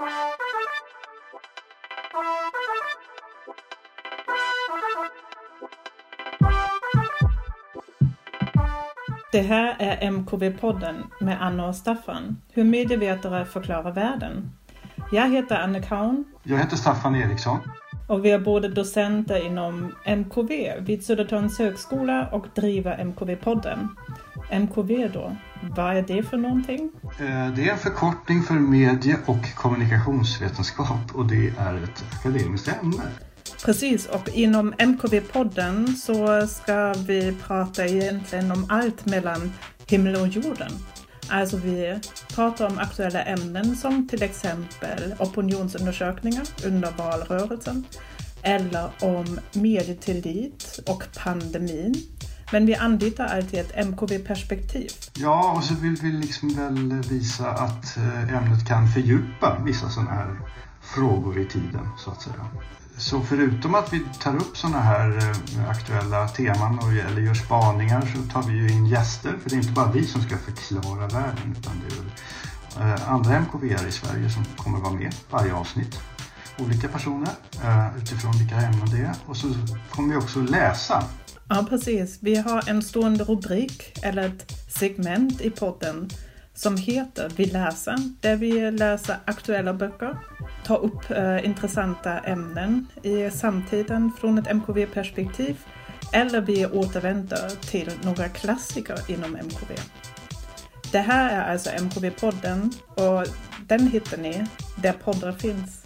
Det här är MKV-podden med Anna och Staffan, hur medievetare förklarar världen. Jag heter Anne Kaun. Jag heter Staffan Eriksson. Och vi är båda docenter inom MKV vid Södertörns högskola och driver MKV-podden. MKV då, vad är det för någonting? Eh, det är en förkortning för medie och kommunikationsvetenskap och det är ett akademiskt ämne. Precis, och inom MKV-podden så ska vi prata egentligen om allt mellan himmel och jorden. Alltså vi pratar om aktuella ämnen som till exempel opinionsundersökningar under valrörelsen eller om medietillit och pandemin. Men vi anlitar alltid ett MKV-perspektiv. Ja, och så vill vi liksom väl visa att eh, ämnet kan fördjupa vissa sådana här frågor i tiden, så att säga. Så förutom att vi tar upp sådana här eh, aktuella teman och, eller gör spaningar så tar vi ju in gäster. För det är inte bara vi som ska förklara världen utan det är väl eh, andra MKV i Sverige som kommer vara med varje avsnitt. Olika personer utifrån vilka ämnen det är. Och så kommer vi också läsa. Ja, precis. Vi har en stående rubrik eller ett segment i podden som heter Vi läser, där vi läser aktuella böcker, tar upp eh, intressanta ämnen i samtiden från ett MKV-perspektiv eller vi återvänder till några klassiker inom MKV. Det här är alltså MKV-podden och den hittar ni där poddar finns.